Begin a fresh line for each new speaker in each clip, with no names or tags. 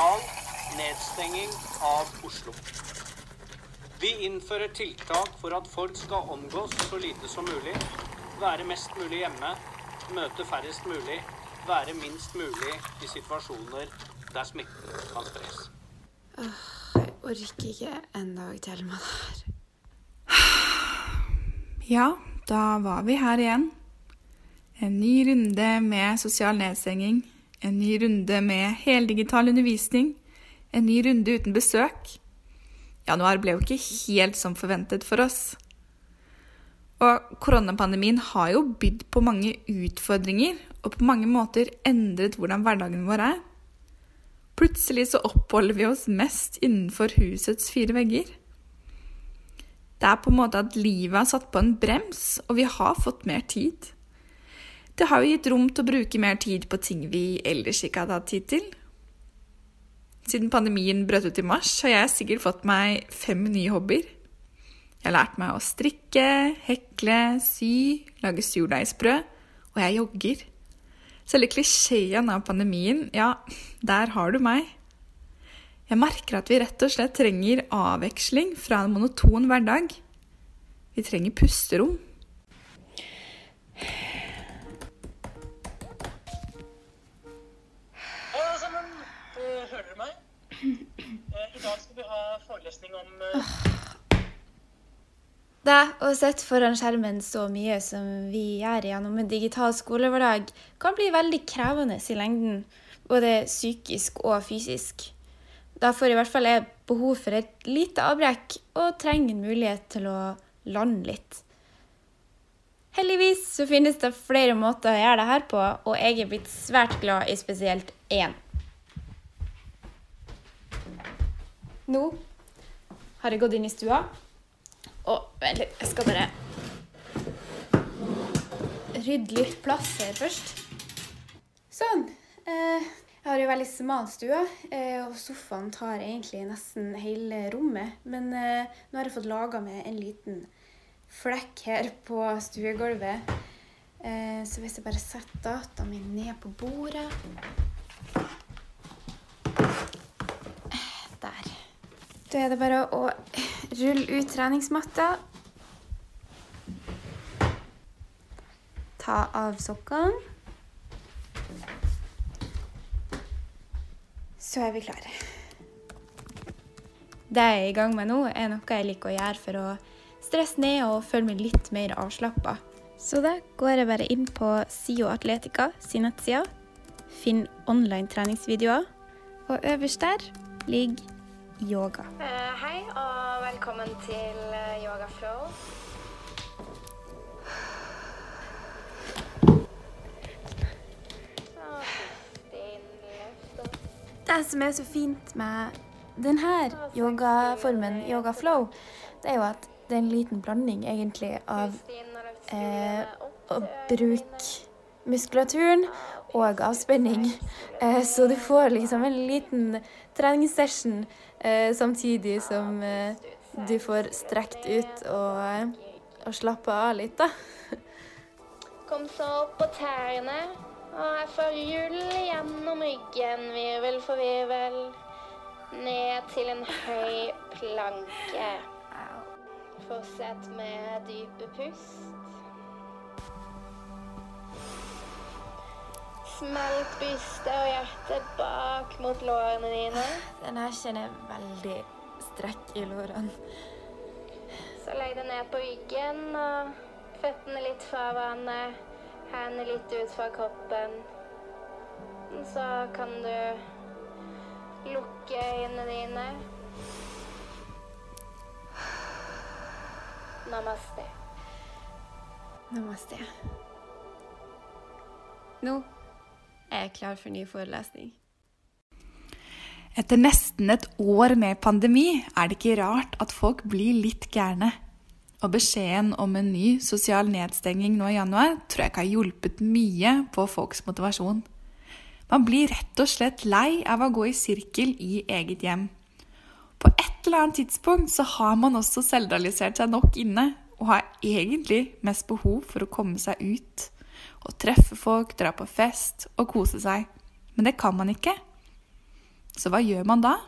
nasjonal nedstenging av Oslo. Vi innfører tiltak for at folk skal omgås så lite som mulig, være mest mulig hjemme, møte færrest mulig, være minst mulig i situasjoner der smitten kan spres.
Jeg orker ikke en dag til med det her.
Ja, da var vi her igjen. En ny runde med sosial nedstenging. En ny runde med heldigital undervisning. En ny runde uten besøk. Januar ble jo ikke helt som forventet for oss. Og koronapandemien har jo bydd på mange utfordringer og på mange måter endret hvordan hverdagen vår er. Plutselig så oppholder vi oss mest innenfor husets fire vegger. Det er på en måte at livet har satt på en brems, og vi har fått mer tid. Det har jo gitt rom til å bruke mer tid på ting vi ellers ikke hadde hatt tid til. Siden pandemien brøt ut i mars, har jeg sikkert fått meg fem nye hobbyer. Jeg har lært meg å strikke, hekle, sy, lage surdeigsbrød, og jeg jogger. Selve klisjeen av pandemien, ja, der har du meg. Jeg merker at vi rett og slett trenger avveksling fra en monoton hverdag. Vi trenger pusterom.
I dag skal vi ha forelesning om
Det å sitte foran skjermen så mye som vi gjør gjennom en digital skolehverdag, kan bli veldig krevende i lengden, både psykisk og fysisk. Da får i hvert fall jeg behov for et lite avbrekk og trenger en mulighet til å lande litt. Heldigvis så finnes det flere måter å gjøre det her på, og jeg er blitt svært glad i spesielt én. Nå har jeg gått inn i stua. Og vent litt, jeg skal bare rydde litt plass her først. Sånn. Eh, jeg har jo veldig smal stue, eh, og sofaen tar egentlig nesten hele rommet. Men eh, nå har jeg fått laga meg en liten flekk her på stuegulvet. Så hvis jeg bare setter dataen min ned på bordet Der. Da er det bare å rulle ut treningsmatta. Ta av sokkene. Så er vi klare. Det jeg er i gang med nå, er noe jeg liker å gjøre for å stresse ned og føle meg litt mer avslappa. Så da går jeg bare inn på SIO Atletica sin nettside, finn online treningsvideoer, og øverst der ligger yoga.
Eh, hei og velkommen til eh, Yoga Flow.
Det som er så fint med denne yogaformen, yoga flow, det er jo at det er en liten blanding egentlig av eh, å bruke muskulaturen og avspenning. Eh, så du får liksom en liten treningssession samtidig som eh, du får strekt ut og, og slappe av litt, da.
Kom så opp på tærne. Og her får hjul gjennom ryggen, virvel for virvel. Ned til en høy planke. Fortsett med dype pust. Smelt brystet og hjertet bak mot lårene dine.
Den her kjenner jeg veldig strekk i lårene.
Så legg deg ned på ryggen og føttene litt fra hverandre. Hendene litt ut fra kroppen. Så kan du lukke øynene dine. Namaste.
Namaste. Nå er jeg klar for ny forelesning.
Etter nesten et år med pandemi er det ikke rart at folk blir litt gærne. Og beskjeden om en ny sosial nedstenging nå i januar tror jeg ikke har hjulpet mye på folks motivasjon. Man blir rett og slett lei av å gå i sirkel i eget hjem. På et eller annet tidspunkt så har man også selvrealisert seg nok inne, og har egentlig mest behov for å komme seg ut. Og treffe folk, dra på fest og kose seg. Men det kan man ikke. Så hva gjør man da?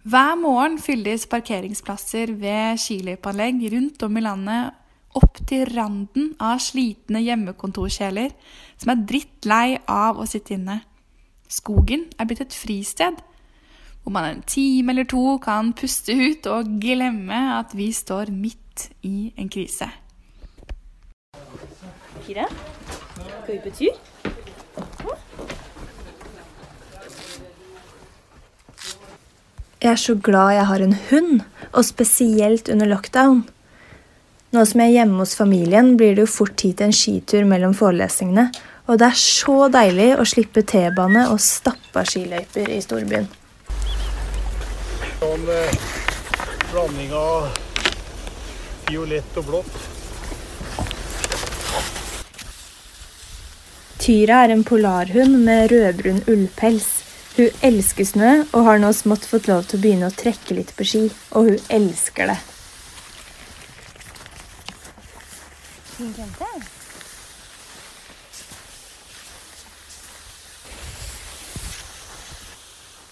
Hver morgen fylles parkeringsplasser ved skiløypeanlegg rundt om i landet opp til randen av slitne hjemmekontorkjeler som er drittlei av å sitte inne. Skogen er blitt et fristed, hvor man en time eller to kan puste ut og glemme at vi står midt i en krise.
Kira, skal vi på tur?
Jeg er så glad jeg har en hund, og spesielt under lockdown. Nå som jeg er hjemme hos familien, blir det jo fort tid til en skitur mellom forelesningene, og det er så deilig å slippe T-bane og stappa skiløyper i storbyen.
Sånn eh, blanding av fiolett og blått.
Tyra er en polarhund med rødbrun ullpels. Hun elsker snø og har nå smått fått lov til å begynne å trekke litt på ski, og hun elsker det.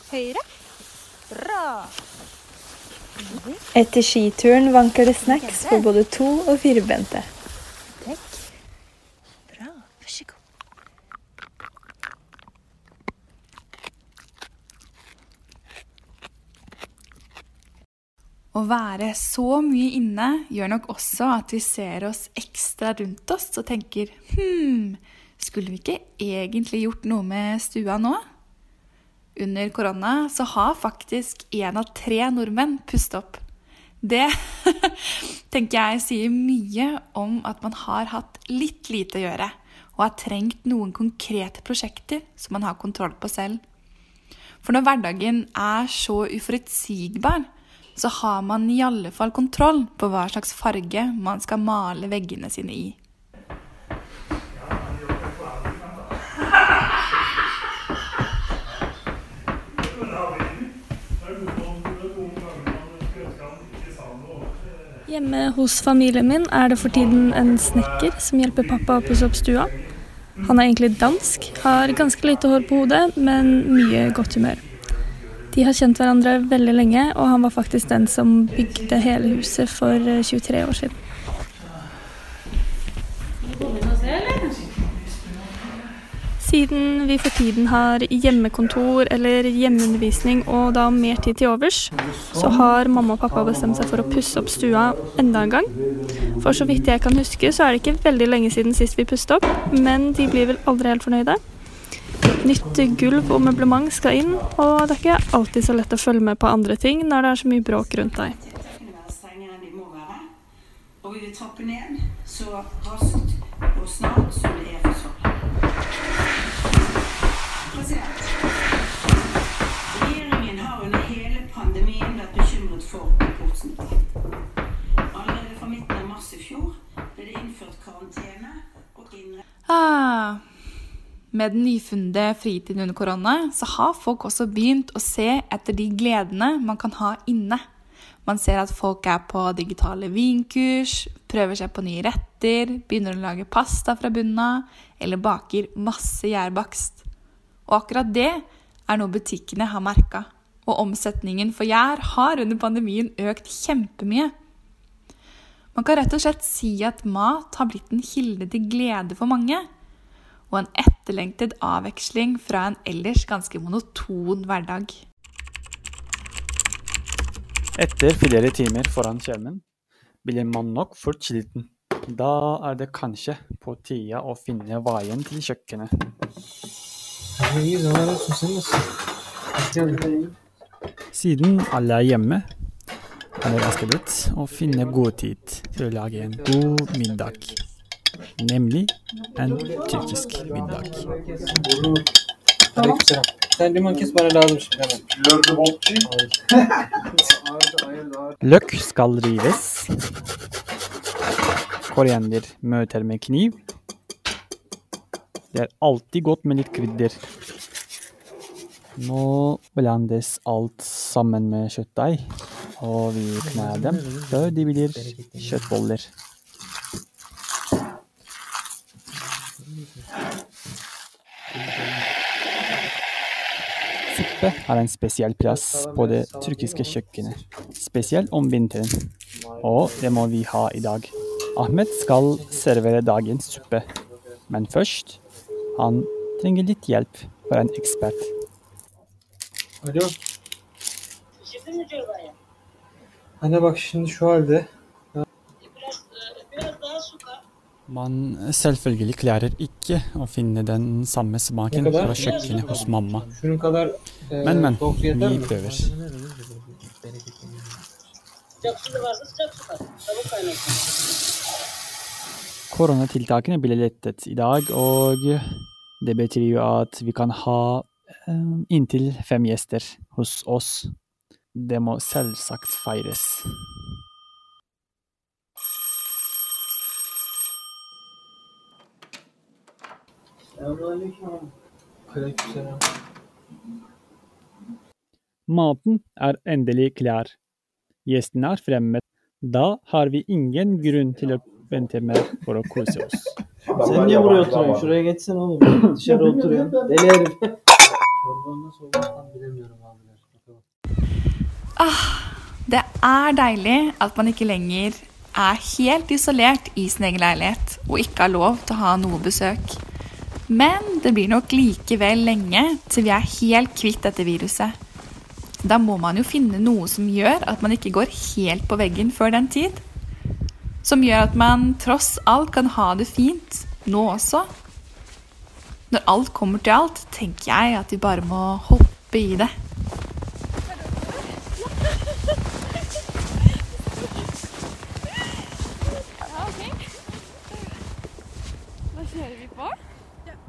Høyre. Bra.
Etter skituren vanker det snacks for både to- og firbente.
Takk. Bra. Vær så god.
Å være så mye inne gjør nok også at vi ser oss ekstra rundt oss og tenker hm, skulle vi ikke egentlig gjort noe med stua nå? Under korona så har faktisk én av tre nordmenn pustet opp. Det tenker jeg sier mye om at man har hatt litt lite å gjøre, og har trengt noen konkrete prosjekter som man har kontroll på selv. For når hverdagen er så uforutsigbar, så har man i alle fall kontroll på hva slags farge man skal male veggene sine i.
Hjemme hos familien min er det for tiden en snekker som hjelper pappa å pusse opp stua. Han er egentlig dansk, har ganske lite hår på hodet, men mye godt humør. De har kjent hverandre veldig lenge, og han var faktisk den som bygde hele huset for eh, 23 år siden. Siden vi for tiden har hjemmekontor eller hjemmeundervisning og da mer tid til overs, så har mamma og pappa bestemt seg for å pusse opp stua enda en gang. For så vidt jeg kan huske, så er det ikke veldig lenge siden sist vi pustet opp, men de blir vel aldri helt fornøyde. Nytt gulv og møblement skal inn, og det er ikke alltid så lett å følge med på andre ting når det er så mye bråk rundt deg.
Og vi vil trappe ned så raskt og snart som det er forsvarlig. President, regjeringen har under hele pandemien vært bekymret for importsmitte. Allerede fra midten av mars i fjor ble det innført karantene og innre...
Ah, med den nyfunne fritiden under korona, så har folk også begynt å se etter de gledene man kan ha inne. Man ser at folk er på digitale vinkurs, prøver seg på nye retter, begynner å lage pasta fra bunnen av, eller baker masse gjærbakst. Og akkurat det er noe butikkene har merka. Og omsetningen for gjær har under pandemien økt kjempemye. Man kan rett og slett si at mat har blitt en kilde til glede for mange og en etterlengtet avveksling fra en ellers ganske monoton hverdag.
Etter flere timer foran skjermen blir man nok fort sliten. Da er det kanskje på tide å finne veien til kjøkkenet. Siden alle er hjemme, er det ganske lett å finne god tid til å lage en god middag. Nemlig en tyrkisk middag. Løk skal rives. Koriander møter med kniv. Det er alltid godt med litt krydder. Nå blandes alt sammen med kjøttdeig, og vi kner dem før de blir kjøttboller. Suppe har en spesiell plass på det tyrkiske kjøkkenet, spesielt om vinteren. Og det må vi ha i dag. Ahmed skal servere dagens suppe, men først han trenger litt hjelp fra en ekspert.
Alo. Anne bak şimdi şu halde.
Man selvfølgelig klarer ikke å finne den samme smaken fra kjøkkenet hos mamma. Men, men.
yeter
Vi prøver. Koronatiltakene ble lettet i dag, og det betyr jo at vi kan ha eh, inntil fem gjester hos oss. Det må selvsagt feires.
Selamünaleyküm. Aleykümselam.
Maten er endelig klar. Gjestene er fremmed. Da har vi ingen grunn til å vente mer for å kose oss.
Sen buraya oturuyorsun? Şuraya geçsen oğlum. Dışarı oturuyorsun. Deli herif. Nasıl olacağını bilemiyorum abiler.
Ah, det er deilig at man ikke lenger er helt isolert i sin egen leilighet og ikke har lov til å ha noe besøk. Men det blir nok likevel lenge til vi er helt kvitt dette viruset. Da må man jo finne noe som gjør at man ikke går helt på veggen før den tid. Som gjør at man tross alt kan ha det fint nå også. Når alt kommer til alt, tenker jeg at vi bare må hoppe i det.
Hva. Kjører vi på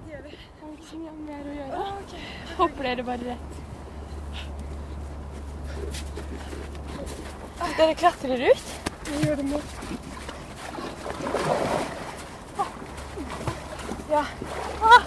det gjør vi. Det er ikke så mye mer å gjøre. Ah, okay. Hopper dere bare rett. Dere klatrer ut? Vi gjør det nå. Ja. Ah. Ah.